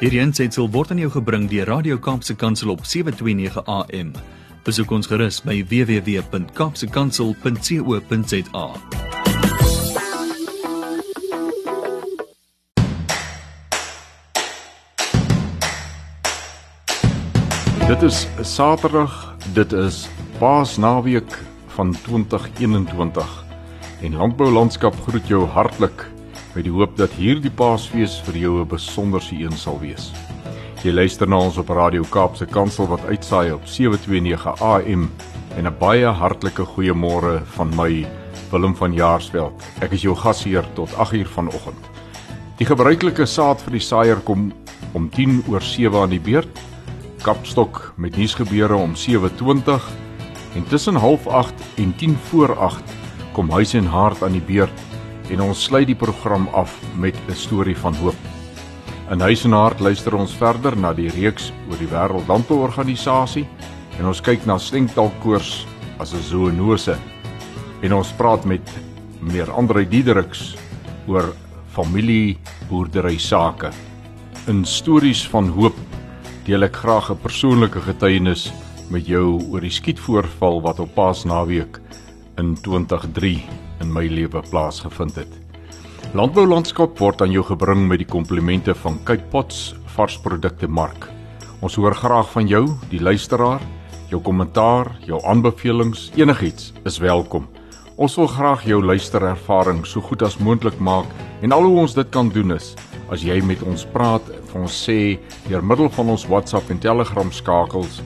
Hierdie aanseit word aan jou gebring deur Radio Kaapse Kansel op 7:29 AM. Besoek ons gerus by www.kapsekansel.co.za. Dit is Saterdag, dit is Paasnaweek van 2021 en Landbou Landskap groet jou hartlik met die hoop dat hierdie Paasfees vir jou 'n besonderse een sal wees. Jy luister na ons op Radio Kaapse Kansel wat uitsaai op 729 AM en 'n baie hartlike goeiemôre van my Willem van Jaarsveld. Ek is jou gasheer tot 8uur vanoggend. Die gebruikelike saad vir die saaier kom om 10 oor 7 aan die beurt. Kapstok met nuusgebeure om 7:20 en tussen 08:30 en 10 voor 8 kom huis en hart aan die beurt en ons sluit die program af met 'n storie van hoop. In Huis en Hart luister ons verder na die reeks oor die Wêreldlandbouorganisasie en ons kyk na stengtalkoors as 'n zoonose. En ons praat met meneer Andre Diedericks oor familie boerdery sake. In stories van hoop deel ek graag 'n persoonlike getuienis met jou oor die skietvoorval wat op Paasnaweek in 2003 in my lewe plaasgevind het. Landbou landskap word aan jou gebring met die komplimente van Cape Pots varsprodukte mark. Ons hoor graag van jou, die luisteraar. Jou kommentaar, jou aanbevelings, enigiets is welkom. Ons wil graag jou luisterervaring so goed as moontlik maak en al hoe ons dit kan doen is as jy met ons praat, vir ons sê deur middel van ons WhatsApp en Telegram skakels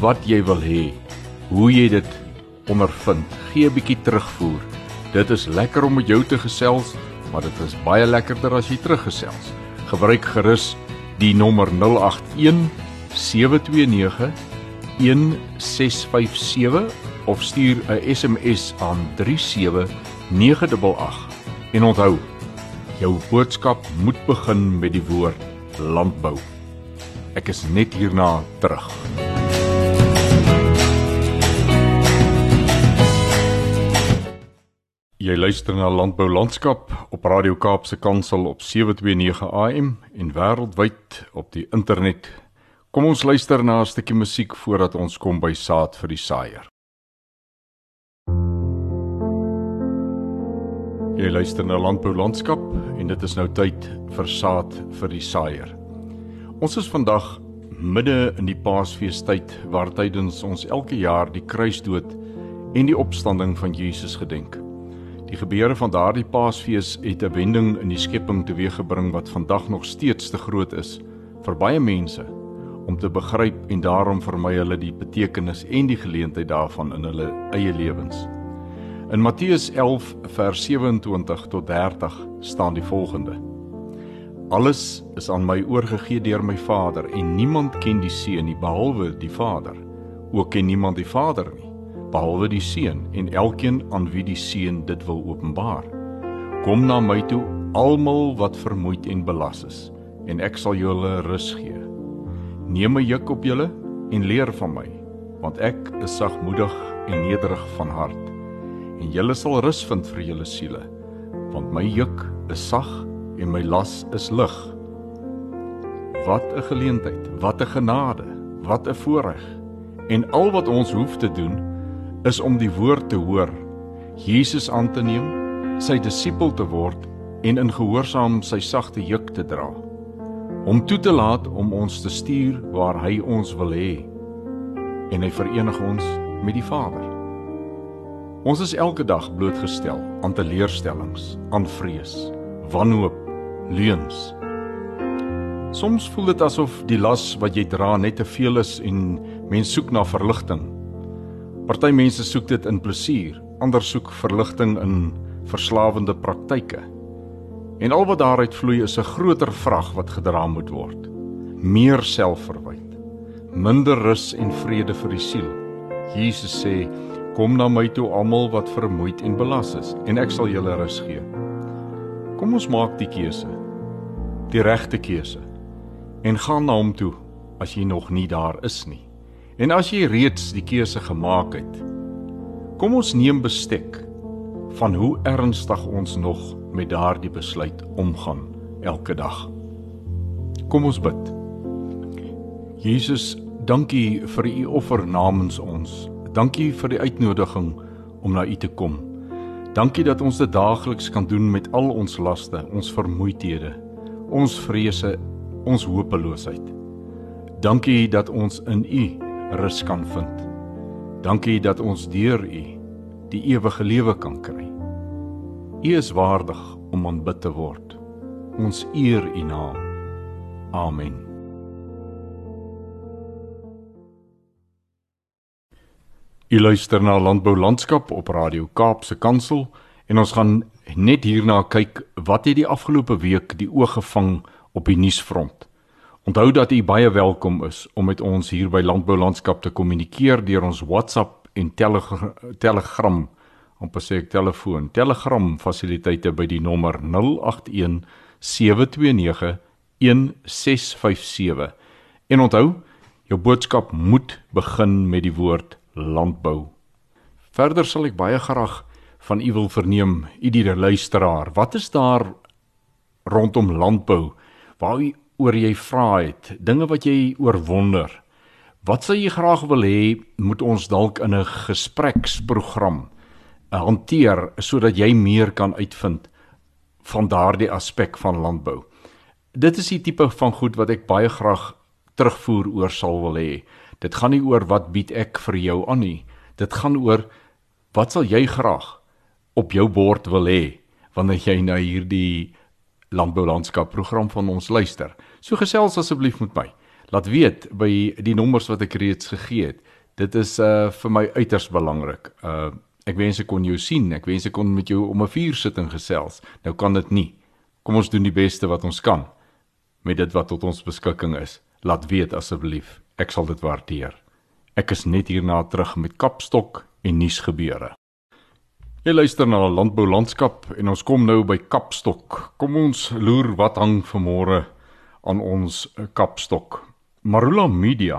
wat jy wil hê, hoe jy dit ondervind. Gee 'n bietjie terugvoer. Dit is lekker om met jou te gesels, maar dit is baie lekkerder as jy teruggesels. Gebruik gerus die nommer 081 729 1657 of stuur 'n SMS aan 37988. En onthou, jou boodskap moet begin met die woord landbou. Ek is net hierna terug. Jy luister na Landbou Landskap op Radio Kaapse Kansel op 729 AM en wêreldwyd op die internet. Kom ons luister na 'n stukkie musiek voordat ons kom by saad vir die saaier. Jy luister na Landbou Landskap en dit is nou tyd vir saad vir die saaier. Ons is vandag midde in die Paasfeestyd waar tydens ons elke jaar die kruisdood en die opstanding van Jesus gedenk. Die gebeure van daardie Paasfees het 'n wending in die skepping teweeggebring wat vandag nog steeds te groot is vir baie mense om te begryp en daarom vermy hulle die betekenis en die geleentheid daarvan in hulle eie lewens. In Matteus 11 vers 27 tot 30 staan die volgende: Alles is aan my oorgegee deur my Vader en niemand ken die Seun nie behalwe die Vader. Ook ken niemand die Vader nie behalwe die seun en elkeen aan wie die seun dit wil openbaar. Kom na my toe almal wat vermoeid en belas is en ek sal julle rus gee. Neem my juk op julle en leer van my want ek is sagmoedig en nederig van hart en julle sal rus vind vir julle siele want my juk is sag en my las is lig. Wat 'n geleentheid, wat 'n genade, wat 'n voorreg. En al wat ons hoef te doen is om die woord te hoor, Jesus aan te neem, sy disipel te word en in gehoorsaam sy sagte juk te dra. Om toe te laat om ons te stuur waar hy ons wil hê en hy verenig ons met die Vader. Ons is elke dag blootgestel aan teleurstellings, aan vrees, wanhoop, leuns. Soms voel dit asof die las wat jy dra net te veel is en mens soek na verligting. Party mense soek dit in plesier, ander soek verligting in verslawende praktyke. En al wat daaruit vloei is 'n groter vrag wat gedra moet word. Meer selfverwyd, minder rus en vrede vir die siel. Jesus sê: "Kom na my toe almal wat vermoeid en belas is, en ek sal julle rus gee." Kom ons maak die keuse. Die regte keuse. En gaan na hom toe as jy nog nie daar is nie. En as jy reeds die keuse gemaak het, kom ons neem bestek van hoe ernstig ons nog met daardie besluit omgaan elke dag. Kom ons bid. Jesus, dankie vir u offer namens ons. Dankie vir die uitnodiging om na u te kom. Dankie dat ons dit daagliks kan doen met al ons laste, ons vermoeidhede, ons vrese, ons hopeloosheid. Dankie dat ons in U rus kan vind. Dankie dat ons deur U die ewige lewe kan kry. U is waardig om aanbid te word. Ons eer U naam. Amen. U luister na Landbou Landskap op Radio Kaapse Kansel en ons gaan net hierna kyk wat het die afgelope week die oog gevang op die nuusfront. Onthou dat u baie welkom is om met ons hier by Landbou Landskap te kommunikeer deur ons WhatsApp en Telegram Telegram om per se telefoon Telegram fasiliteite by die nommer 081 729 1657. En onthou, jou boodskap moet begin met die woord landbou. Verder sal ek baie graag van u wil verneem, u die luisteraar. Wat is daar rondom landbou waar u oor jy vra het, dinge wat jy oorwonder? Wat sou jy graag wil hê moet ons dalk in 'n gespreksprogram eh, hanteer sodat jy meer kan uitvind van daardie aspek van landbou? Dit is die tipe van goed wat ek baie graag terugvoer oor sal wil hê. Dit gaan nie oor wat bied ek vir jou aan nie. Dit gaan oor wat sal jy graag op jou bord wil hê wanneer jy na hierdie landboulandskap program van ons luister. So gesels asseblief met my. Laat weet by die nommers wat ek reeds gegee het. Dit is uh vir my uiters belangrik. Uh ek wens ek kon jou sien. Ek wens ek kon met jou om 'n vuur sit en gesels. Nou kan dit nie. Kom ons doen die beste wat ons kan met dit wat tot ons beskikking is. Laat weet asseblief. Ek sal dit waardeer. Ek is net hierna terug met Kapstok en nuusgebeure. Jy luister na Landbou Landskap en ons kom nou by Kapstok. Kom ons loer wat hang vanmôre aan ons Kapstok. Marula Media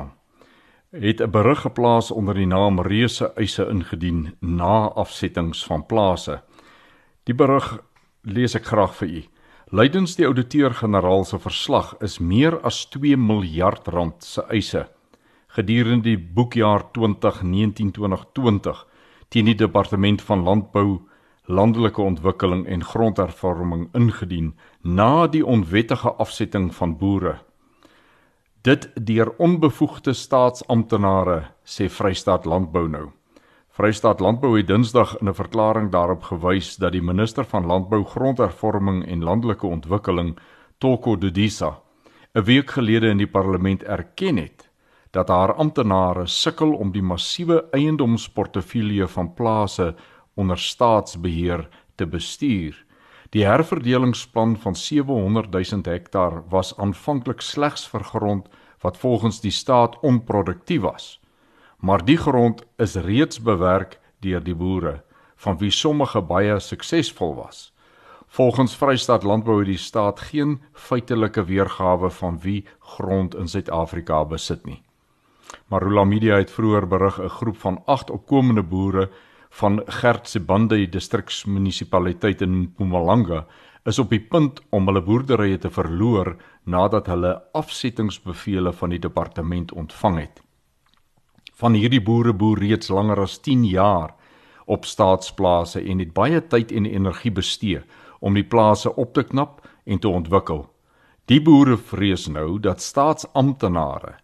het 'n berig geplaas onder die naam Reuse eise ingedien na afsettings van plase. Die berig lees ek graag vir u. Lydens die ouditeur-generaal se verslag is meer as 2 miljard rand se eise gedurende die boekjaar 2019-2020 teen die departement van landbou, landelike ontwikkeling en grondhervorming ingedien na die onwettige afsetting van boere. Dit deur onbevoegde staatsamptenare sê Vrystaat Landbou nou. Vrystaat Landbou het Dinsdag in 'n verklaring daarop gewys dat die minister van Landbou, Grondhervorming en Landelike Ontwikkeling, Toko Dudisa, 'n week gelede in die parlement erken het dat haar amptenare sukkel om die massiewe eiendomsportefeulje van plase onder staatsbeheer te bestuur. Die herverdelingsplan van 700 000 hektaar was aanvanklik slegs vir grond wat volgens die staat onproduktief was maar die grond is reeds bewerk deur die boere van wie sommige baie suksesvol was. Volgens Vrystaat Landbou het die staat geen feitelike weergawe van wie grond in Suid-Afrika besit nie. Marula Media het vroeër berig 'n groep van 8 opkomende boere van Gertsebande distriksmunisipaliteit in Mpumalanga is op die punt om hulle boerderye te verloor nadat hulle afsettingsbevele van die departement ontvang het van hierdie boere boer reeds langer as 10 jaar op staatsplase en het baie tyd en energie bestee om die plase op te knap en te ontwikkel. Die boere vrees nou dat staatsamptenare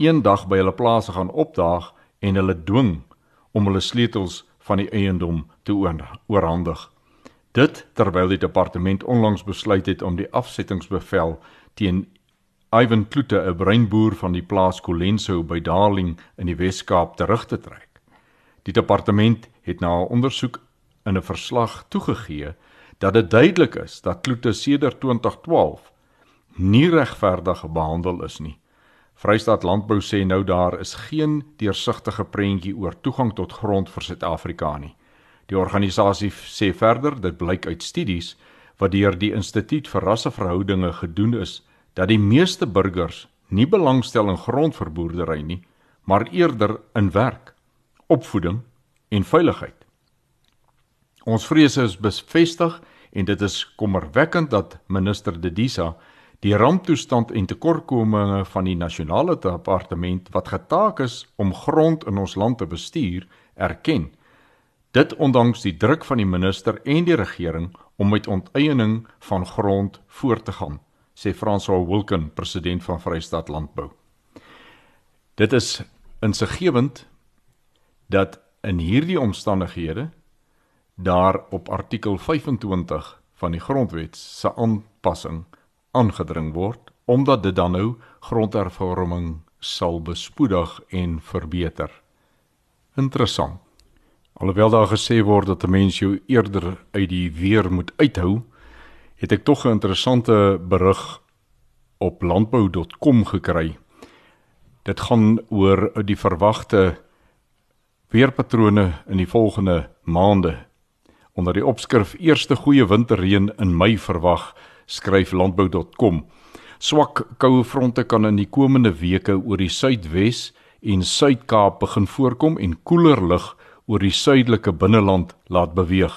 eendag by hulle plase gaan opdaag en hulle dwing om hulle sleutels van die eiendom te oorhandig. Dit terwyl die departement onlangs besluit het om die afsettingsbevel teen Ivan Kloete, 'n breinboer van die plaas Colenso by Darling in die Wes-Kaap terug te trek. Die departement het na 'n ondersoek in 'n verslag toegegee dat dit duidelik is dat Kloete sedert 2012 nie regverdig behandel is nie. Vrystaat Landbou sê nou daar is geen deursigtige prentjie oor toegang tot grond vir Suid-Afrika nie. Die organisasie sê verder dit blyk uit studies wat deur die Instituut vir Rasseverhoudinge gedoen is dat die meeste burgers nie belangstel in grondverboerdery nie, maar eerder in werk, opvoeding en veiligheid. Ons vrese is bevestig en dit is kommerwekkend dat minister Dedisa Die ramptoestand en tekortkominge van die nasionale departement wat getaak is om grond in ons land te bestuur, erken. Dit ondanks die druk van die minister en die regering om met onteiening van grond voort te gaan, sê François Wilken, president van Vrystaat Landbou. Dit is insiggewend dat in hierdie omstandighede daar op artikel 25 van die grondwet se aanpassing aangedring word omdat dit dan nou grondhervorming sal bespoedig en verbeter. Interessant. Alhoewel daar gesê word dat 'n mens jou eerder uit die weer moet uithou, het ek tog 'n interessante berig op landbou.com gekry. Dit gaan oor die verwagte weerpatrone in die volgende maande. Onder die opskrif Eerste goeie winterreën in Mei verwag, skryf landbou.com. Swak koue fronte kan in die komende weke oor die Suidwes en Suid-Kaap begin voorkom en koeler lug oor die suidelike binneland laat beweeg.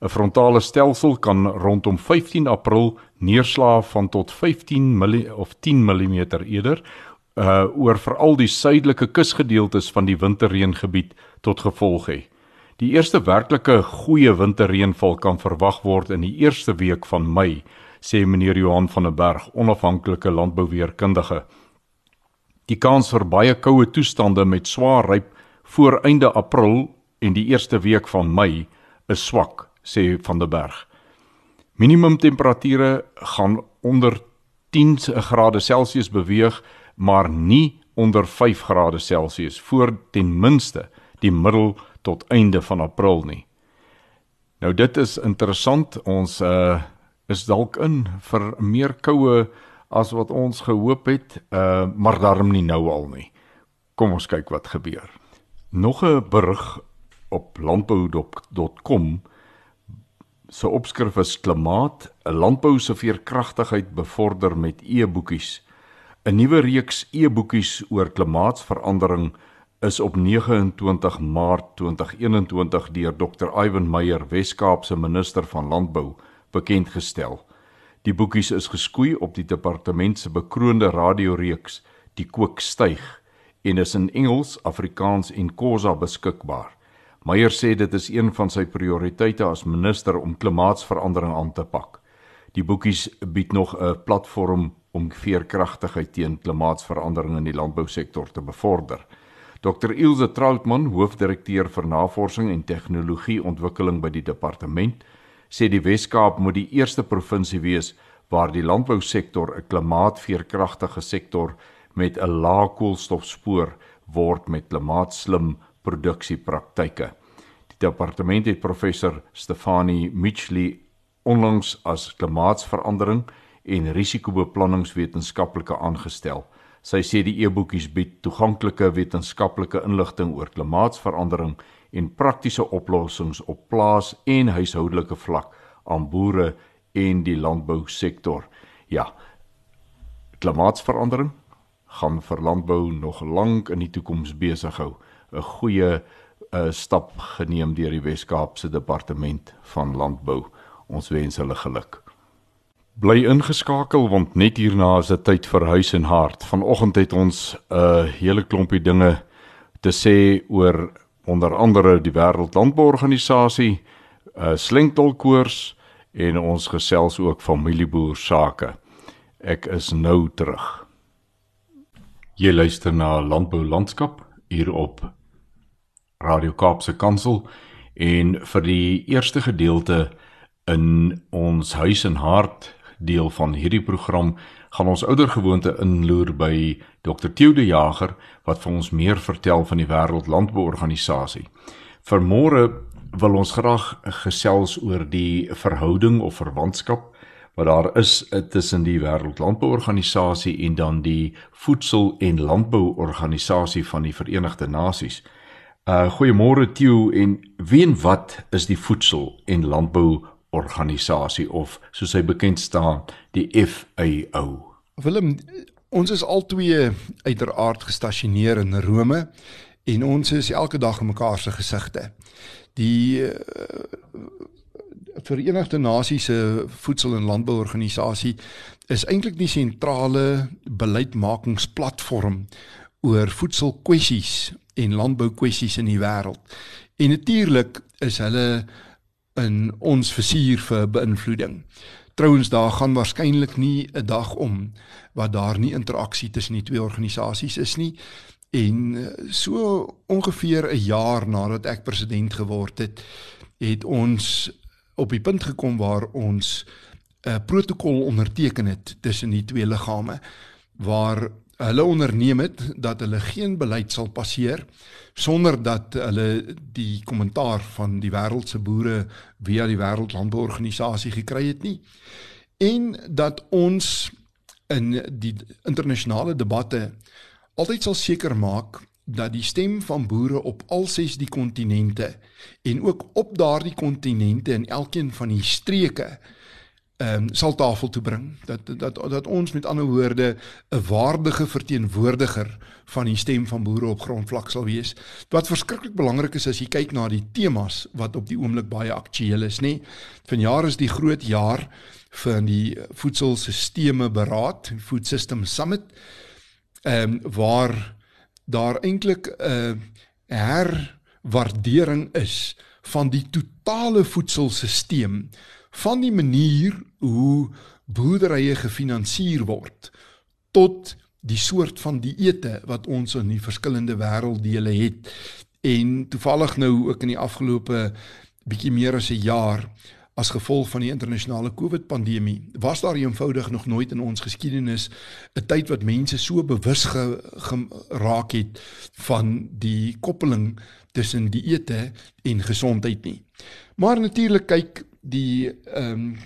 'n Frontale stelsel kan rondom 15 April neerslae van tot 15 mm of 10 mm eerder uh oor veral die suidelike kusgedeeltes van die winterreëngebied tot gevolg hê. Die eerste werklike goeie winterreënval kan verwag word in die eerste week van Mei, sê meneer Johan van der Berg, onafhanklike landbouweerkundige. Die kans vir baie koue toestande met swaar ryp voor einde April en die eerste week van Mei is swak, sê van der Berg. Minimum temperature gaan onder 10 grade Celsius beweeg maar nie onder 5 grade Celsius voor ten minste die middel tot einde van April nie. Nou dit is interessant. Ons uh is dalk in vir meer koue as wat ons gehoop het, uh maar daarom nie nou al nie. Kom ons kyk wat gebeur. Nog 'n berig op landbou.com se opskrif is klimaat, 'n landbou se veerkragtigheid bevorder met e-boekies. 'n Nuwe reeks e-boekies oor klimaatsverandering is op 29 Maart 2021 deur Dr. Ivan Meyer, Wes-Kaapse minister van Landbou, bekend gestel. Die boekies is geskoei op die departement se bekroonde radioreeks Die Kook styg en is in Engels, Afrikaans en Khoisa beskikbaar. Meyer sê dit is een van sy prioriteite as minister om klimaatsverandering aan te pak. Die boekies bied nog 'n platform om veerkragtigheid teen klimaatsverandering in die landbousektor te bevorder. Dr Ilse Troutman, hoofdirekteur vir navorsing en tegnologieontwikkeling by die departement, sê die Wes-Kaap moet die eerste provinsie wees waar die landbousektor 'n klimaatveerkragtige sektor met 'n lae koolstofspoor word met klimaatslim produksiepraktyke. Die departement het professor Stefanie Mitchley onlangs as klimaatsverandering en risikobeplanningswetenskaplike aangestel. Sy sê die e-boekies bied toeganklike wetenskaplike inligting oor klimaatsverandering en praktiese oplossings op plaas en huishoudelike vlak aan boere en die landbousektor. Ja. Klimaatsverandering gaan vir landbou nog lank in die toekoms besig hou. 'n Goeie 'n uh, stap geneem deur die Wes-Kaapse Departement van Landbou. Ons wens hulle geluk. Bly ingeskakel want net hierna is dit tyd vir huis en hart. Vanoggend het ons 'n uh, hele klompie dinge te sê oor onder andere die Wêreld Landbouorganisasie, uh, slengtolkoors en ons gesels ook familieboer sake. Ek is nou terug. Jy luister na Landbou Landskap hier op Radio Kaapse Kansel en vir die eerste gedeelte in ons huis en hart deel van hierdie program gaan ons oudergewoonte inloer by Dr. Theo de Jager wat vir ons meer vertel van die Wêreld Landbouorganisasie. Vermôre wil ons graag gesels oor die verhouding of verwantskap wat daar is tussen die Wêreld Landbouorganisasie en dan die Voedsel- en Landbouorganisasie van die Verenigde Nasies. Uh goeiemôre Theo en wie en wat is die Voedsel- en Landbouorganisasie? Organisasie of soos hy bekend staan die FAO. Willem, ons is albei uiteraard gestasioneer in Rome en ons is elke dag in mekaar se gesigte. Die Verenigde Nasies se Voedsel- en Landbouorganisasie is eintlik die sentrale beleidsmakingsplatform oor voedselkwessies en landboukwessies in die wêreld. En natuurlik is hulle in ons versuur vir beïnvloeding. Trouwens daar gaan waarskynlik nie 'n dag om wat daar nie interaksie tussen die twee organisasies is nie. En eh, so ongeveer 'n jaar nadat ek president geword het, het ons op die punt gekom waar ons 'n protokol onderteken het tussen die twee liggame waar hulle onderneem het dat hulle geen beleid sal passeer sonder dat hulle die kommentaar van die wêreld se boere via die wêreldlandbouorganisasie gekry het nie. En dat ons in die internasionale debatte altyd sal seker maak dat die stem van boere op al ses die kontinente en ook op daardie kontinente in elkeen van die streke ehm um, sal tafel toe bring dat dat dat ons met ander woorde 'n waardige verteenwoordiger van die stem van boere op grondvlak sal wees. Wat verskriklik belangrik is as jy kyk na die temas wat op die oomblik baie aktueel is, nê. Vanjaar is die groot jaar vir die voedselstelsels beraad, Food System Summit. Ehm um, waar daar eintlik 'n uh, herwaardering is van die totale voedselstelsel van die manier hoe boerderye gefinansier word tot die soort van dieete wat ons in die verskillende wêrelddele het en toevallig nou ook in die afgelope bietjie meer as 'n jaar as gevolg van die internasionale COVID-pandemie was daar eenvoudig nog nooit in ons geskiedenis 'n tyd wat mense so bewus geraak het van die koppeling tussen dieete en gesondheid nie. Maar natuurlik kyk die ehm um,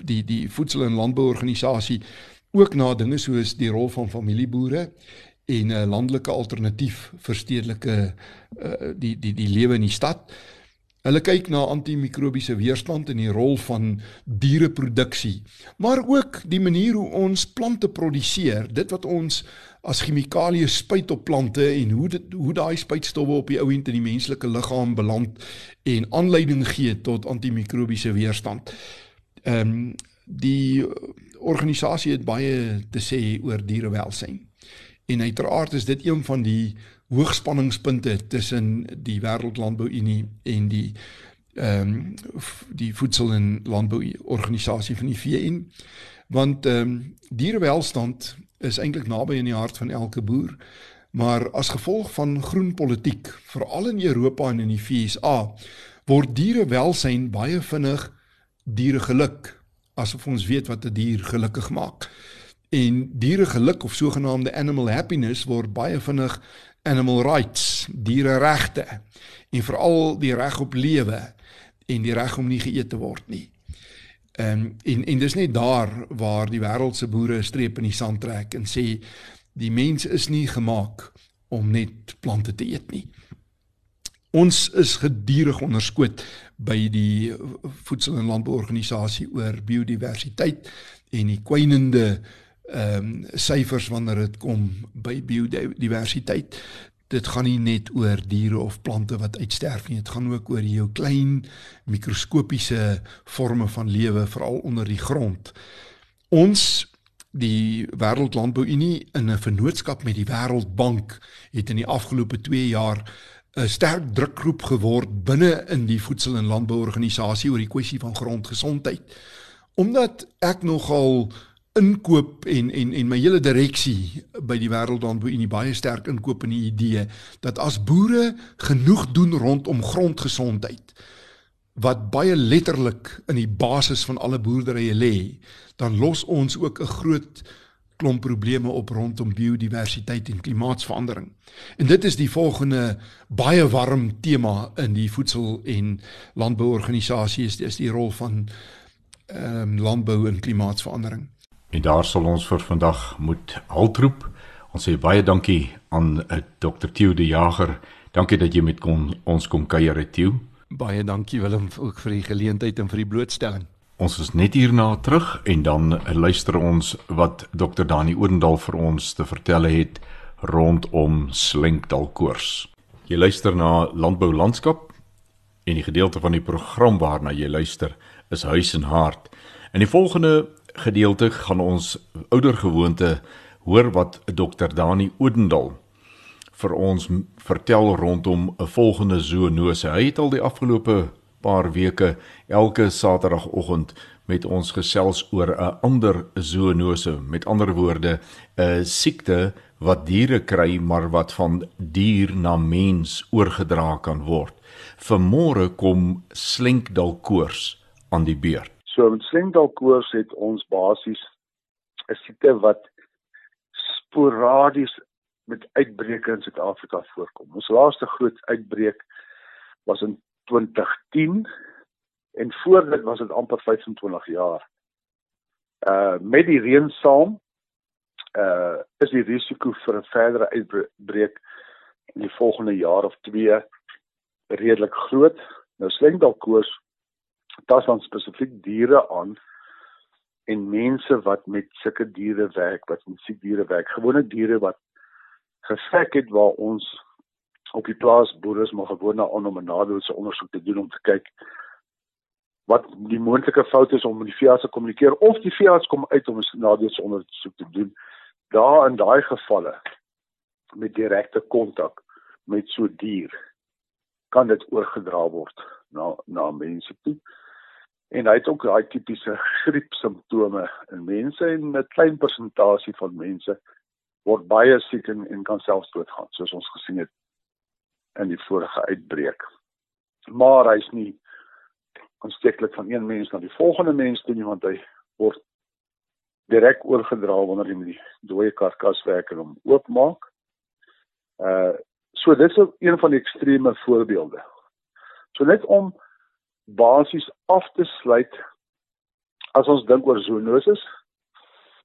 die die voedsel- en landbouorganisasie ook na dinge soos die rol van familieboere en 'n landelike alternatief vir stedelike uh, die die die lewe in die stad. Hulle kyk na antimikrobiese weerstand en die rol van diereproduksie, maar ook die manier hoe ons plante produseer, dit wat ons as chemikalieë spuit op plante en hoe dit hoe daai spuitstowwe op die ou end in die menslike liggaam beland en aanleiding gee tot antimikrobiese weerstand. Ehm um, die organisasie het baie te sê oor dierewelsyn. En uiteraard is dit een van die hoogspanningspunte tussen die Wêreldlandbouunie en die ehm um, die voedsel en landbou organisasie van die VN want ehm um, dierewelstand is eintlik naby in die hart van elke boer. Maar as gevolg van groen politiek, veral in Europa en in die VSA, word dierewelsyn baie vinnig dieregeluk, asof ons weet wat 'n die dier gelukkig maak. En dieregeluk of sogenaamde animal happiness word baie vinnig animal rights, diereregte en veral die reg op lewe en die reg om nie geëet te word nie. Ehm um, en en dis net daar waar die wêreld se boere 'n streep in die sand trek en sê die mens is nie gemaak om net plante te eet nie. Ons is gedurig onderskoot by die voedsel- en landbouorganisasie oor biodiversiteit en die kwynende ehm um, syfers wanneer dit kom by biodiversiteit dit gaan nie net oor diere of plante wat uitsterf nie, dit gaan ook oor jou klein mikroskopiese forme van lewe veral onder die grond. Ons die Wêreldlandbouunie in 'n vennootskap met die Wêreldbank het in die afgelope 2 jaar 'n sterk drukgroep geword binne in die voedsel- en landbouorganisasie oor die kwessie van grondgesondheid. Omdat ek nogal inkoop en en en my hele direksie by die wêreldhandel in die baie sterk inkoop in die idee dat as boere genoeg doen rondom grondgesondheid wat baie letterlik in die basis van alle boerderye lê dan los ons ook 'n groot klomp probleme op rondom biodiversiteit en klimaatsverandering. En dit is die volgende baie warm tema in die voedsel en landbouorganisasie is, is die rol van ehm um, landbou en klimaatsverandering. En daar sal ons vir vandag moet haltroep. Ons sê baie dankie aan eh, Dr. Theo de Jager. Dankie dat jy met kon, ons kom kuier het Theo. Baie dankie Willem ook vir die geleentheid en vir die blootstelling. Ons is net hierna terug en dan luister ons wat Dr. Dani Oendal vir ons te vertel het rondom slenkdalkoors. Jy luister na Landbou Landskap En die gedeelte van die program waarna jy luister is Huis en Hart. In die volgende gedeelte gaan ons oudergewoonte hoor wat Dr Dani Odendal vir ons vertel rondom 'n volgende zoonose. Hy het al die afgelope paar weke elke Saterdagoggend met ons gesels oor 'n ander zoonose, met ander woorde, 'n siekte wat diere kry maar wat van dier na mens oorgedra kan word. Vanmôre kom slenkdalkoors aan die beurt. So met slenkdalkoors het ons basies 'n siekte wat sporadies met uitbreke in Suid-Afrika voorkom. Ons laaste groot uitbreek was in 2010 en voor dit was dit amper 25 jaar. Uh met die reën saam uh is die risiko vir 'n verdere uitbreek in die volgende jaar of 2 redelik groot. Nou sleng dalk koers tas dan spesifiek diere aan en mense wat met sulke diere werk, wat met siek diere werk, gewone diere wat gevek het waar ons op die plaas boere maar gewoon na om 'n nadeelse ondersoek te doen om te kyk wat die moontlike foute is om met die veearts te kommunikeer of die veearts kom uit om 'n nadeelse ondersoek te doen. Daar in daai gevalle met direkte kontak met so dier kan dit oorgedra word na na mense toe. En hy het ook daai tipiese griep simptome in mense en 'n klein persentasie van mense word baie siek en, en kan selfs doodgaan soos ons gesien het in die vorige uitbreek. Maar hy's nie aansteeklik van een mens na die volgende mens toe nie want hy word direk oorgedra wanneer jy met die dooie karkas werk en hom oopmaak. Uh so dit is een van die ekstreme voorbeelde. So net om basies af te sluit as ons dink oor zoonoses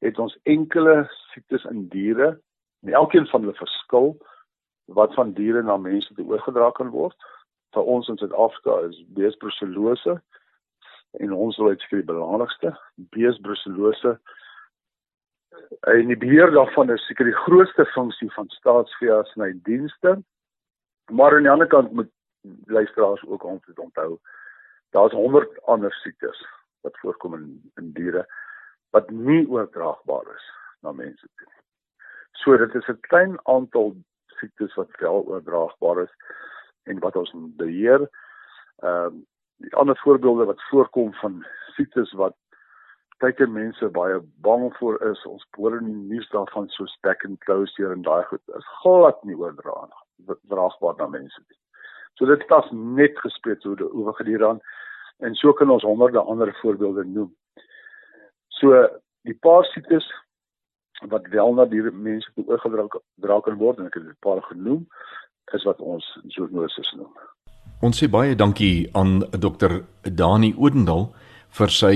het ons enkele siektes in diere en elkeen van hulle verskil wat van diere na mense toe oorgedra kan word. Vir ons in Suid-Afrika is beesbruselose en ons wil vir die belangrikste beesbruselose en die beheer daarvan is seker die grootste funksie van staatsveearts en dienste. Maar aan die ander kant moet luisteraars ook altyd onthou daar's 100 ander siektes wat voorkom in in diere wat nie oordraagbaar is na mense toe. So dit is 'n klein aantal siektes wat wel oordraagbaar is en wat ons beheer. Ehm um, die ander voorbeelde wat voorkom van siektes wat baie mense baie bang voor is, ons hoor in die nuus daarvan so back and closure en daai goed is glad nie oordraagbaar na mense nie. So dit is net gespreek die oor gedier aan en so kan ons honderde ander voorbeelde noem. So die paar siektes wat wel na die mense toe oorgedra kan word en ek het 'n paar genoem is wat ons zoonoses noem. Ons sê baie dankie aan Dr. Dani Odendal vir sy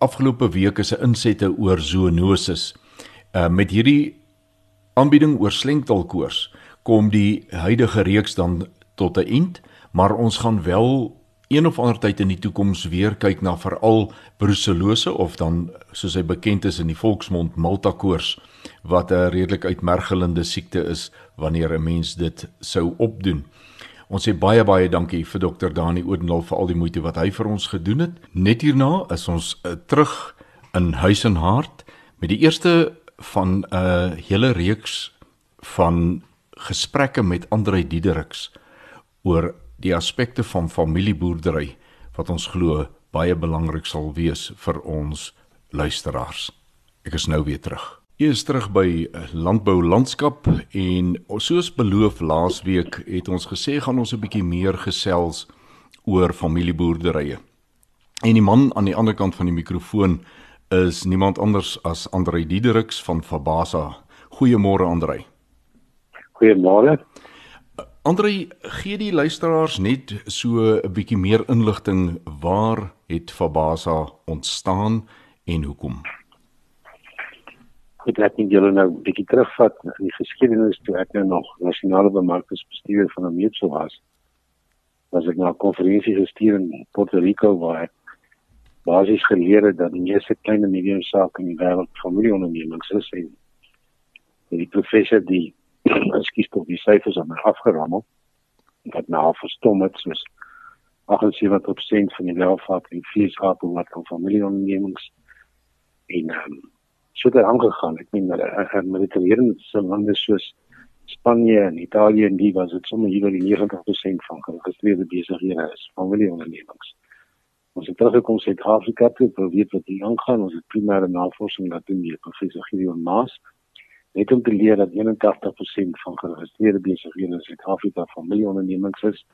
afgelope week se insette oor zoonoses. Uh met hierdie aanbieding oor slenktalkoors kom die huidige reeks dan tot 'n eind, maar ons gaan wel een of ander tyd in die toekoms weer kyk na veral brucellose of dan soos hy bekend is in die volksmond maltakoors wat 'n redelik uitmergelende siekte is wanneer 'n mens dit sou opdoen. Ons sê baie baie dankie vir dokter Dani Odendaal vir al die moeite wat hy vir ons gedoen het. Net hierna is ons uh, terug in huis en hart met die eerste van 'n uh, hele reeks van gesprekke met Andrei Diedericks oor die aspekte van familieboerdery wat ons glo baie belangrik sal wees vir ons luisteraars. Ek is nou weer terug. Ek is terug by Landbou Landskap en soos beloof laasweek het ons gesê gaan ons 'n bietjie meer gesels oor familieboerderye. En die man aan die ander kant van die mikrofoon is niemand anders as Andrei Diedericks van Fabasa. Goeiemôre Andrei. Goeiemôre. Andrei, gee die luisteraars net so 'n bietjie meer inligting waar het Fabasa ontstaan en hoekom? Ek het net julle nou 'n bietjie terugvat in die geskiedenis toe ek nou nog nasionale bemarkingsbestuurder van meetsel was. Was ek na 'n konferensie gestuur in Puerto Rico waar ek basies geleer het dat die meeste klein en medium sake in die wêreld familieondernemings is en die professor die ekskuus tog die syfers aan my afgerammel wat nou verstom het soos 78% van die welvaart in FSA behoort aan familieondernemings en um, so het aangegaan. Ek meen hulle het mediterrane lande soos Spanje en Italië en die was dit sommer hier by 90% van geregistreerde besighede is familieondernemings. Ons het teruggekom Suid-Afrika toe, probeer wat hier aangaan. Ons het primêre navorsing laat doen deur professor Gideon Maas net om te leer dat 81% van geregistreerde besighede in Suid-Afrika familieondernemings is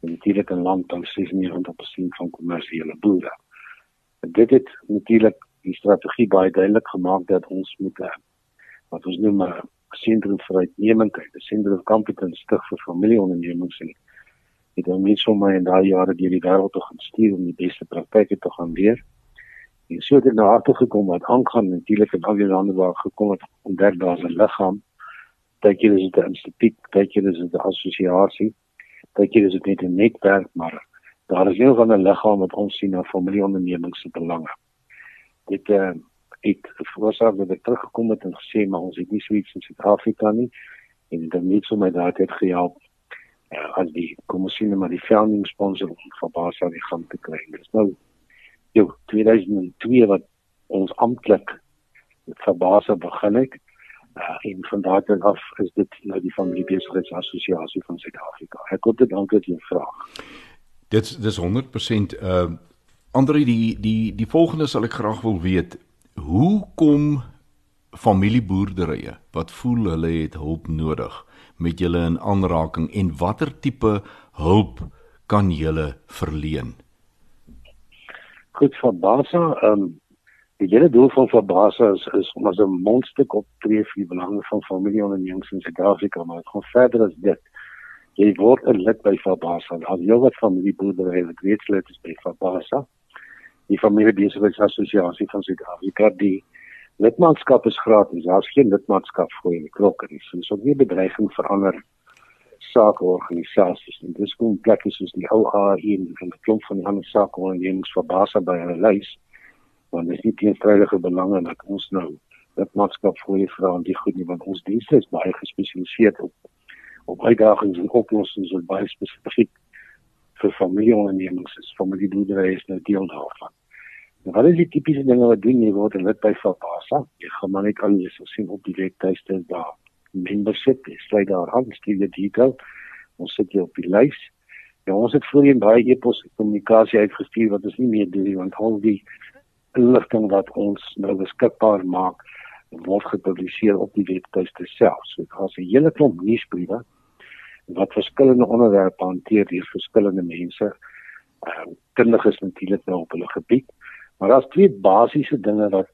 en natuurlik 'n land dan 96% van kommersiële boere. En dit het natuurlik die strategie baie duidelik gemaak dat ons moet uh, wat ons noem 'n uh, sentrum vir uitnemendheid, 'n sentrum of competence stig vir familieondernemings en het dan net so my in daai jare deur die wêreld te gaan stuur om die beste praktyke te gaan leer. En so het dit nou agter gekom wat aangaan natuurlik in al die lande waar gekom het ontdek daar's 'n liggaam. Partykeer is dit 'n instituut, partykeer is dit 'n assosiasie, partykeer is dit net 'n netwerk, maar daar is een van 'n liggaam wat ons sien na familieondernemings se belange. Dit uh, het veroorsaak dat ek teruggekom het en gesê maar ons het nie so iets in Suid-Afrika nie en dit het net so my daad het gehelp uh, as die kom ons sien maar die founding sponsor van Basa die gaan te kry. Dit is nou jou 2002 wat ons amptelik met Fabasa begin het. Uh, en van daardie af is dit nou die familie besigheidsassosiasie van Suid-Afrika. Ek hoop dit antwoord jou vraag. Dit dis 100% uh Andre die die die volgende sal ek graag wil weet. Hoe kom familieboerderye wat voel hulle het hulp nodig met julle in aanraking en watter tipe hulp kan julle verleen? Goed van Basa. Ehm um, die hele doel van Fabasa is is om as 'n mondstuk op tree vir die belange van familieondernemings in Suid-Afrika, maar dit gaan verder as dit. Jy word 'n lid by Fabasa. Al jou wat familieboerdery het, weet jy dit is by Fabasa. Die familiebesigheidsassosiasie van Suid-Afrika, die lidmaatskap is gratis. Daar's geen lidmaatskap vir die klokker nie. So, is ook nie bedreiging vir ander sakeorganisasies. En dis kom plekke soos die OHA en 'n klomp van die ander sakeorganisasies verbaas by hulle lys. Want dit is nie teenstrydige belange dat ons nou dit maatskap vir die vra en die goed nie want ons dienste is baie gespesialiseer op op uitdagings en oplossings wat baie spesifiek vir familieondernemings is. Familieboerdery is nou deel daarvan. En wat is die tipiese dinge wat doen? Jy word lid by Fabasa jy gaan maar net al jy sal sien op die webtuiste daar membership, sluit daar aan, stuur jy detail. Ons sit jy op die lys. Ja, ons het voorheen baie e-pos kommunikasie uitgestuur wat ons nie meer doen want al die inligting wat ons nou beskikbaar maak word gepubliseer op die webtuiste self. So daar's 'n hele klomp nuusbriewe wat verskillende onderwerpe hanteer deur verskillende mense. Ehm kundiges natuurlik nou op hulle gebied. Maar daar's twee basiese dinge wat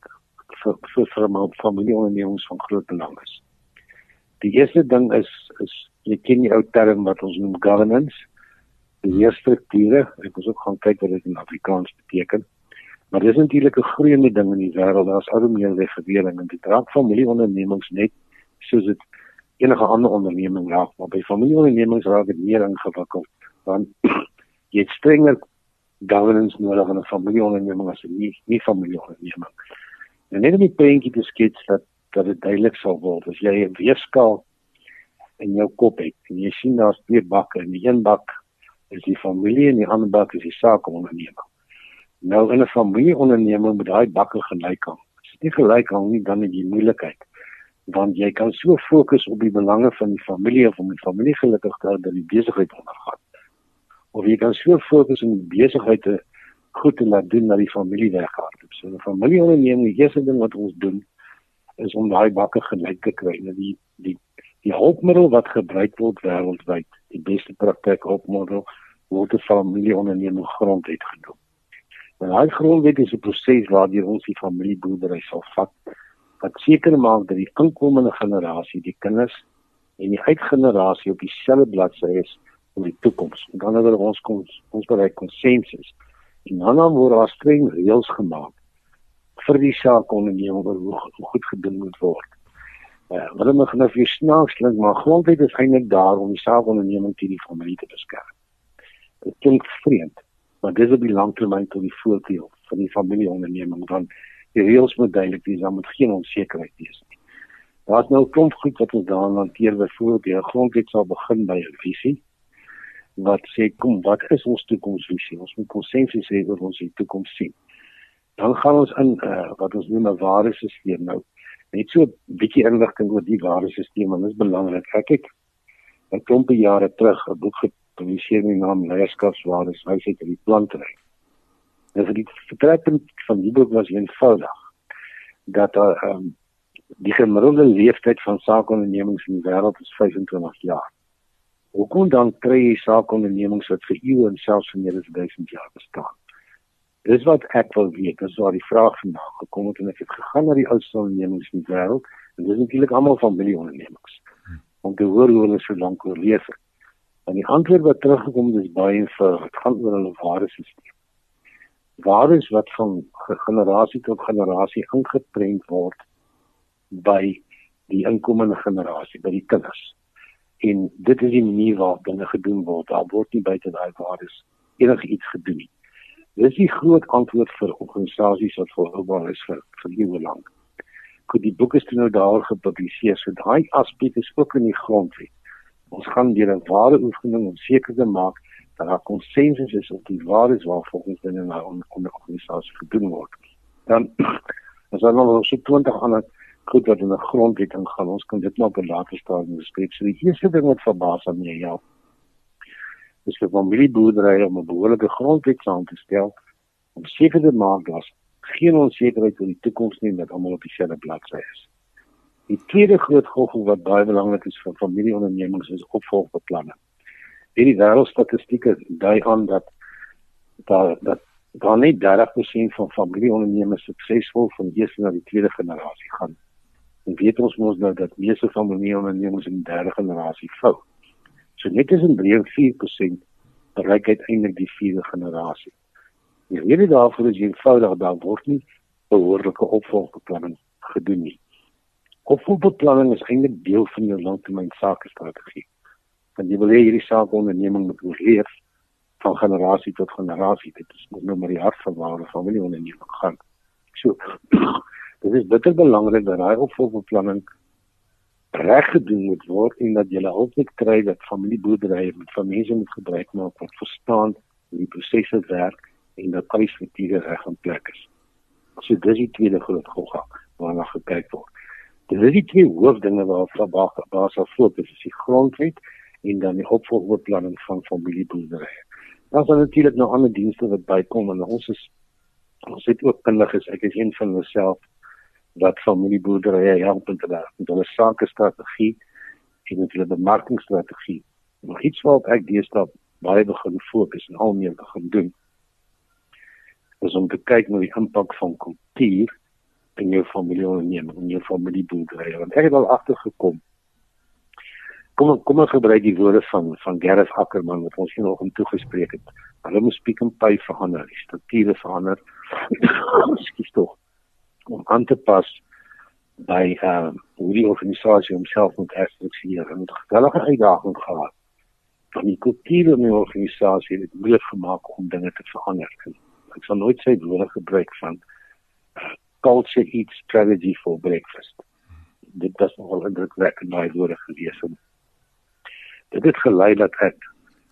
vir vir vir familieondernemings van groot belang is. Die eerste ding is is jy ken die ou term wat ons noem governance. Die strukture, ek moet ook gaan kyk wat dit in Afrikaans beteken. Maar dis natuurlik 'n groeiende ding in die wêreld. Daar's al hoe meer regulering en dit raak familieondernemings net soos dit enige ander onderneming raak, maar by familieondernemings raak dit meer ingewikkeld want jy het strenger governance nodig in 'n familieonderneming as 'n nie nie familieonderneming. En net om die prentjie te skets dat dat dit duidelik sal word as jy 'n weerskaal in jou kop het en jy sien daar's twee bakke en die een bak is die familie en die ander bak is die sakeonderneming. Nou in 'n familieonderneming moet daai bakke gelyk hang. As dit nie gelyk hang nie, dan het jy moeilikheid want jy kan so fokus op die belange van die familie of om die familie gelukkig te hou dat die besigheid ondergaan. Of jy kan so fokus op die besigheid te goed te laat doen dat die familie weghardloop. So 'n familieonderneming, die eerste ding wat ons doen is om daai bakke gelyk te kry. Nou die die die hulpmiddel wat gebruik word wêreldwyd, die beste praktyk hulpmiddel word 'n familieonderneming grondwet genoem. Nou daai grondwet is 'n proses waardeur ons die familieboerdery sal vat wat seker maak dat die inkomende generasie, die kinders en die uitgenerasie op dieselfde bladsy is in die toekoms. Dan wanneer ons kom ons bereik konsensus en dan word daar streng reëls gemaak vir die saak onderneem oor hoe, goed gedoen moet word. Eh uh, wat hulle nou vir snaaks klink, maar grondwet is eintlik daar om die saak onderneming teen die familie te beskerm. Dit klink vreemd, maar dis op die langtermyn tot die voordeel van die familieonderneming want die reëls moet duidelik wees, dan moet geen onsekerheid wees nie. Daar's nou 'n klomp goed wat ons daaraan hanteer, byvoorbeeld die grondwet sal begin by 'n visie. wat sê kom wat is ons toekomsvisie ons moet konsensus hê oor ons toekoms sien dan gaan ons in uh, wat ons noem 'n ware stelsel nou. Net so 'n bietjie inligting oor die ware stelsel want dit is belangrik ek het 'n klompie jare terug 'n boek gepubliseer met die naam Leierskapswaardes wysheid in die plantry nou vir die vertrekpunt van die boek was eenvoudig dat daar uh, um, die gemiddelde leeftyd van saakondernemings in die wêreld is 25 jaar. Hoekom dan kry jy saakondernemings wat vir eeue en selfs vir meer as 1000 jaar bestaan? Dis wat ek wil weet. Dis waar die vraag vandaan gekom het en ek het gegaan na die oudste ondernemings in die wêreld en dis natuurlik almal familieondernemings. Om te hoor hoe hulle so lank oorleef het. En die antwoord wat teruggekom het is baie eenvoudig. Dit gaan oor hulle waardesisteem. Waardes wat van generasie tot generasie ingeprent word by die inkomende generasie, by die kinders en dit is die manier waarop dinge gedoen word. Daar word nie buite daai waardes enige iets gedoen nie. Dis die groot antwoord vir organisasies wat volhoubaar is vir vir eeue lank. Goed, die boek is nou daar gepubliseer, so daai aspek is ook in die grondwet. Ons gaan deur 'n ware oefening om seker te maak dat daar konsensus is op die waardes waarvolgens dinge nou onder organisasie gedoen word. Dan as daar nog so 20 ander goed wat in 'n grondwet ingaan. Ons kan dit maar later stadium bespreek. So die eerste ding wat verbaas aan my ja. Is vir familieboerdery om 'n behoorlike grondwet aan te stel om seker te maak dat geen onsekerheid oor die toekoms nie dat almal op dieselfde bladsy is. Die tweede groot gogel wat baie belangrik is vir familieondernemings is opvolgbeplanning. Hierdie wêreldstatistieke dui aan dat daar dat daar net 30% van familieondernemings suksesvol van die eerste na die tweede generasie gaan. En weet ons mos nou dat meeste van die ondernemings in derde generasie vou. So net is in 3-4% bereik uiteindelik die vierde generasie. Die rede daarvoor is eenvoudig dat word nie behoorlike opvolgbeplanning gedoen nie. Opvolgbeplanning is eintlik deel van jou langtermyn sakestrategie. Want jy wil hê hierdie saakonderneming moet oorleef van generasie tot generasie. Dit is nou maar die hart van waar 'n familieonderneming gaan. So Dit is bitter belangrik dat daai opvolgbeplanning reg gedoen moet word en dat jy altyd kry dat familieboerderye met van mense moet gebruik maak wat verstaan hoe die prosesse werk en dat al die strukture reg in plek is. So dis die tweede groot gogga waarna gekyk word. Dit is die twee hoofdinge waarop basis fokus is die grondwet en dan die opvolgbeplanning van familieboerderye. Dan is natuurlik nog ander dienste wat bykom en ons is ons het ook kundiges, ek is een van hulle self wat familieboerderye help met hulle met hulle sake strategie en met hulle bemarkingsstrategie. Maar iets wat ek deesdae baie begin fokus en al meer begin doen is om te kyk na die impak van kultuur in jou familieonderneming, in jou familieboerderye. Want ek het al agtergekom kom kom ons gebruik die woorde van van Gerrit Ackerman wat ons hier nog om toegespreek het. Hulle moet speak en pay verander, die strukture verander. Skiet tog om aan te pas by uh hoe die organisasie homself moet herstruktureer en 'n gewellige uitdaging gehad. Van die kultuur in die organisasie het moeilik gemaak om dinge te verander. Ek sal nooit sê woorde gebruik van uh, culture eats strategy for breakfast. Dit was nogal indrukwekkend baie woorde gelees en dit het gelei dat ek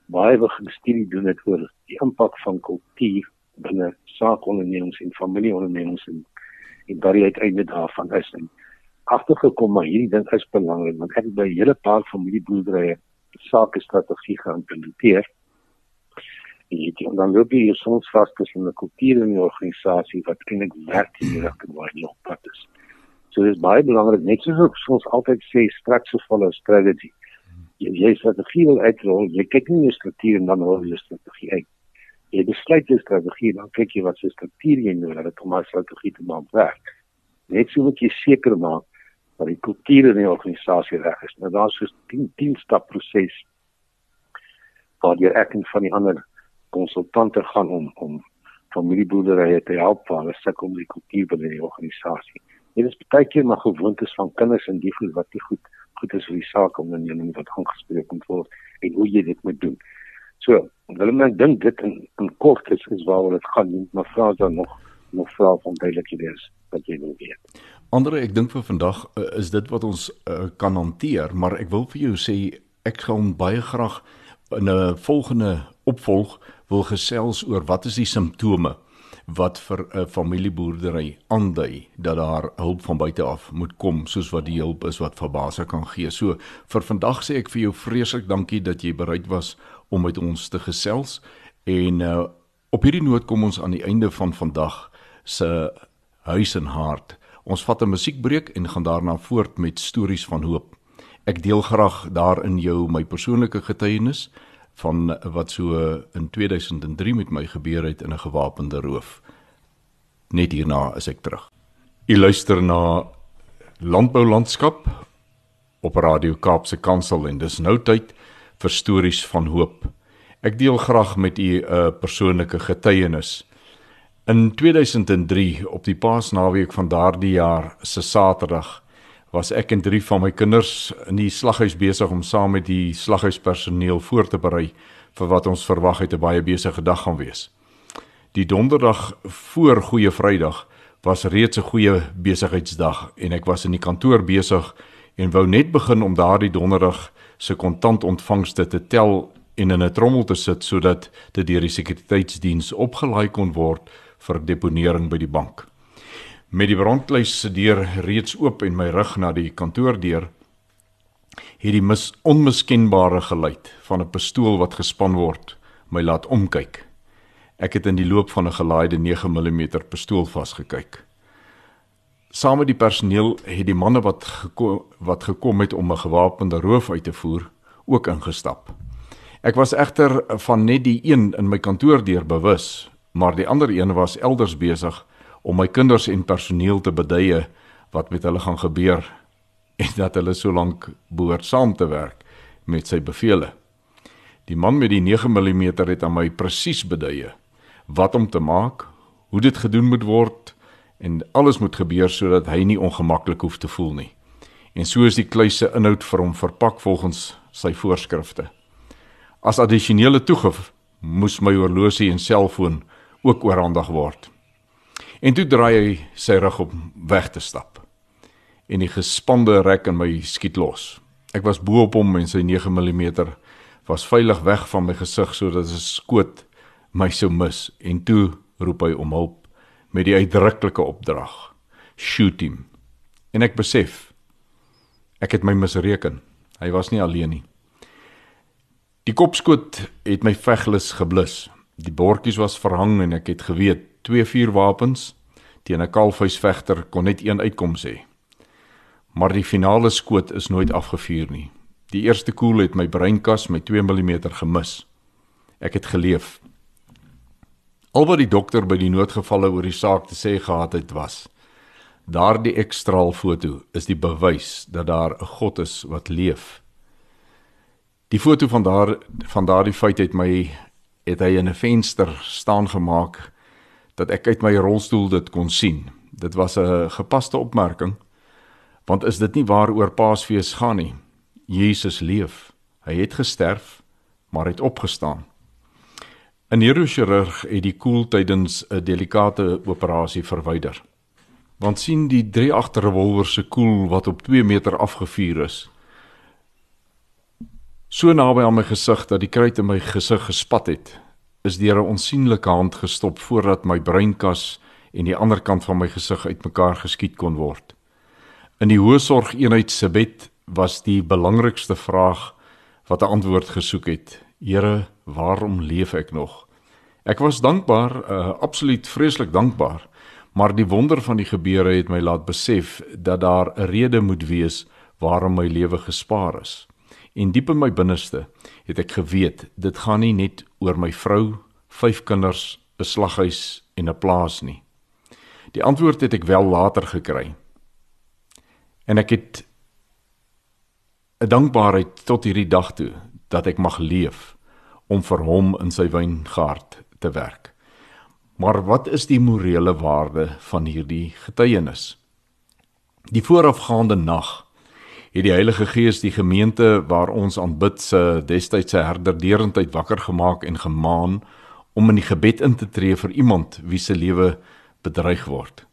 baie begin studie doen het oor die impak van kultuur binne saakondernemings en familieondernemings en en wat die uiteinde daarvan is en agtergekom maar hierdie ding is belangrik want ek het by 'n hele paar familieboerderye sake strategie geïmplementeer en dit en dan loop jy soms vas tussen 'n kultuur en 'n organisasie wat eintlik werk in die rigting waar jy op pad is. So dis baie belangrik net soos soms altyd sê straks of follow strategy. Jy jy strategie wil uitrol, jy kyk nie net struktuur en dan hoor jy strategie uit jy besluit jou strategie dan kyk jy wat se struktuur jy nodig het om 'n strategie te maak werk. Net so moet jy seker maak dat die kultuur in die organisasie reg is. Nou daar's so 10 10 stap proses waar jy ek en van die ander konsultante gaan om om familieboerderye te help waar hulle sukkel om die kultuur binne die organisasie. Dit is baie keer maar gewoontes van kinders en die goed wat nie goed goed is vir die saak om in 'n wat aangespreek moet word en hoe jy dit moet doen. So, hulle men dink dit in in kort is is waaroor dit gaan, maar vra dan nog nog vra van duidelikheid is wat jy wil weet. Andre, ek dink vir vandag uh, is dit wat ons uh, kan hanteer, maar ek wil vir jou sê ek gaan baie graag in 'n volgende opvolg wil gesels oor wat is die simptome wat vir 'n familieboerdery aandui dat daar hulp van buite af moet kom soos wat die hulp is wat Verbase kan gee. So vir vandag sê ek vir jou vreeslik dankie dat jy bereid was om met ons te gesels en uh, op hierdie noot kom ons aan die einde van vandag se huis en hart. Ons vat 'n musiekbreek en gaan daarna voort met stories van hoop. Ek deel graag daarin jou my persoonlike getuienis van wat so in 2003 met my gebeur het in 'n gewapende roof. Net hierna is ek terug. U luister na Landbou Landskap op Radio Kaapse Kansel en dis nou tyd vir stories van hoop. Ek deel graag met u 'n uh, persoonlike getuienis. In 2003 op die Paasnaweek van daardie jaar se Saterdag was ek en drie van my kinders in die slaghuis besig om saam met die slaghuispersoneel voor te berei vir wat ons verwag het 'n baie besige dag gaan wees. Die donderdag voor Goeie Vrydag was reeds 'n goeie besigheidsdag en ek was in die kantoor besig en wou net begin om daardie donderdag se kontantontvangste te tel en in 'n trommel te sit sodat dit deur die sekuriteitsdiens opgelaai kon word vir deponering by die bank. Met die brandkluis se deur reeds oop en my rug na die kantoordeur, het die mis onmiskenbare geluid van 'n pistool wat gespan word my laat omkyk. Ek het in die loop van 'n gelaaide 9mm pistool vasgekyk. Saam met die personeel het die manne wat gekom, wat gekom het om 'n gewapende roof uit te voer, ook ingestap. Ek was egter van net die een in my kantoordeur bewus, maar die ander een was elders besig om my kinders en personeel te beduie wat met hulle gaan gebeur en dat hulle so lank behoort saam te werk met sy bevele. Die man met die 9mm het aan my presies beduie wat om te maak, hoe dit gedoen moet word en alles moet gebeur sodat hy nie ongemaklik hoef te voel nie. En so is die kluise inhoud vir hom verpak volgens sy voorskrifte. As addisionele toegif moes my horlosie en selfoon ook oorhandig word. En toe draai hy sy rug op weg te stap. En die gespande rek in my skiet los. Ek was bo op hom en sy 9mm was veilig weg van my gesig sodat 'n skoot my sou mis en toe roep hy om hulp met die uitdruklike opdrag: "Shoot him." En ek besef ek het my misreken. Hy was nie alleen nie. Die kopskoot het my veglus geblus. Die bordjies was verhang en ek het geweet twee vuurwapens teen 'n kalfhuisvegter kon net een uitkoms hê. Maar die finale skoot is nooit afgevuur nie. Die eerste koel het my breinkas met 2 mm gemis. Ek het geleef. Al wat die dokter by die noodgevalle oor die saak te sê gehad het was: daardie ekstraal foto is die bewys dat daar 'n God is wat leef. Die foto van daar van daardie feit het my het hy in 'n venster staan gemaak dat ek uit my rolstoel dit kon sien. Dit was 'n gepaste opmerking. Want is dit nie waaroor Paasfees gaan nie? Jesus leef. Hy het gesterf, maar het opgestaan. 'n Neurochirurg het die koel tydens 'n delikate operasie verwyder. Want sien die drie agterrewolwer se koel wat op 2 meter afgevuur is. So naby aan my gesig dat die kruit in my gesig gespat het, is deur 'n onsigbare hand gestop voordat my breinkas en die ander kant van my gesig uitmekaar geskiet kon word. In die hoë sorg eenheid se bed was die belangrikste vraag wat 'n antwoord gesoek het. Here, waarom leef ek nog? Ek was dankbaar, uh, absoluut vreeslik dankbaar, maar die wonder van die gebeure het my laat besef dat daar 'n rede moet wees waarom my lewe gespaar is. En diep in my binneste het ek geweet dit gaan nie net oor my vrou, vyf kinders, 'n slaghuis en 'n plaas nie. Die antwoord het ek wel later gekry. En ek het 'n dankbaarheid tot hierdie dag toe dat ek mag leef om vir hom in sy wyngaard te werk. Maar wat is die morele waarde van hierdie getuienis? Die voorafgaande nag het die Heilige Gees die gemeente waar ons aanbid se destydse herder deurentyd wakker gemaak en gemaan om in die gebed in te tree vir iemand wie se lewe bedreig word.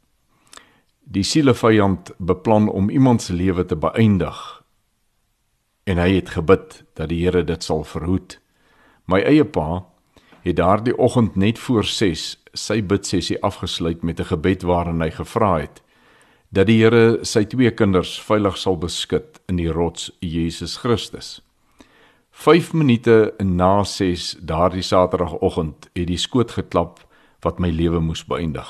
Die sielevyand beplan om iemand se lewe te beëindig en hy het gebid dat die Here dit sal verhoed. My eie pa het daardie oggend net voor 6 sy bidsessie afgesluit met 'n gebed waarin hy gevra het dat die Here sy twee kinders veilig sal beskud in die rots Jesus Christus. 5 minute na 6 daardie Saterdagoggend het die skoot geklap wat my lewe moes beëindig.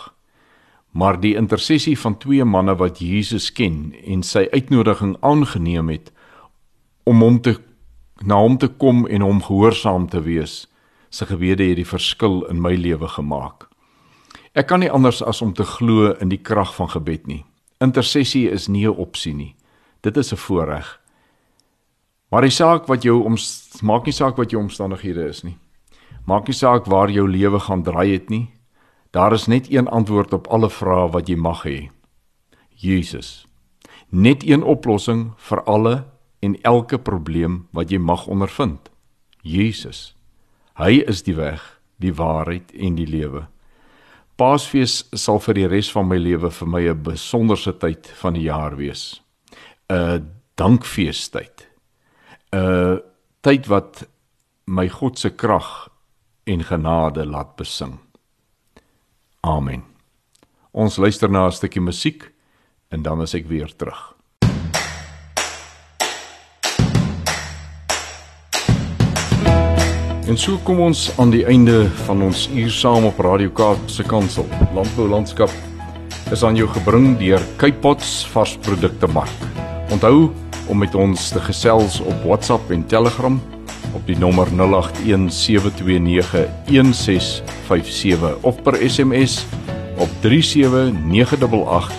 Maar die intersessie van twee manne wat Jesus ken en sy uitnodiging aangeneem het om hom te na hom te kom en hom gehoorsaam te wees, se gebede het die verskil in my lewe gemaak. Ek kan nie anders as om te glo in die krag van gebed nie. Intersessie is nie 'n opsie nie. Dit is 'n voorreg. Maar die saak wat jou om maak nie saak wat jou omstandighede is nie. Maak nie saak waar jou lewe gaan draai het nie. Daar is net een antwoord op alle vrae wat jy mag hê. Jesus. Net een oplossing vir alle en elke probleem wat jy mag ondervind. Jesus. Hy is die weg, die waarheid en die lewe. Paasfees sal vir die res van my lewe vir my 'n besonderse tyd van die jaar wees. 'n Dankfeestyd. 'n tyd wat my God se krag en genade laat besing. Amen. Ons luister na 'n stukkie musiek en dan is ek weer terug. En so kom ons aan die einde van ons uur saam op Radio Kaap se kantoor. Landbou landskap is aan jou gebring deur Kypots varsprodukte mark. Onthou om met ons te gesels op WhatsApp en Telegram op die nommer 0817291657 of per SMS op 37988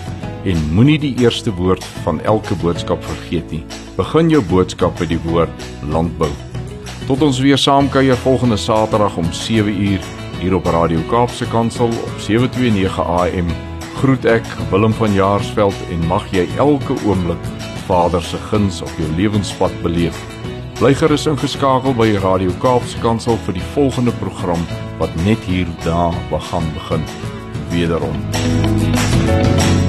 en moenie die eerste woord van elke boodskap vergeet nie. Begin jou boodskap met die woord landbou. Tot ons weer saam kuier volgende Saterdag om 7uur hier op Radio Kaapse Kansel op 729 AM. Groet ek Willem van Jaarsveld en mag jy elke oomblik Vader se guns op jou lewenspad beleef. Bly gerus ingeskakel by Radio Kaapse Kansel vir die volgende program wat net hier daar begin begin. Wederom.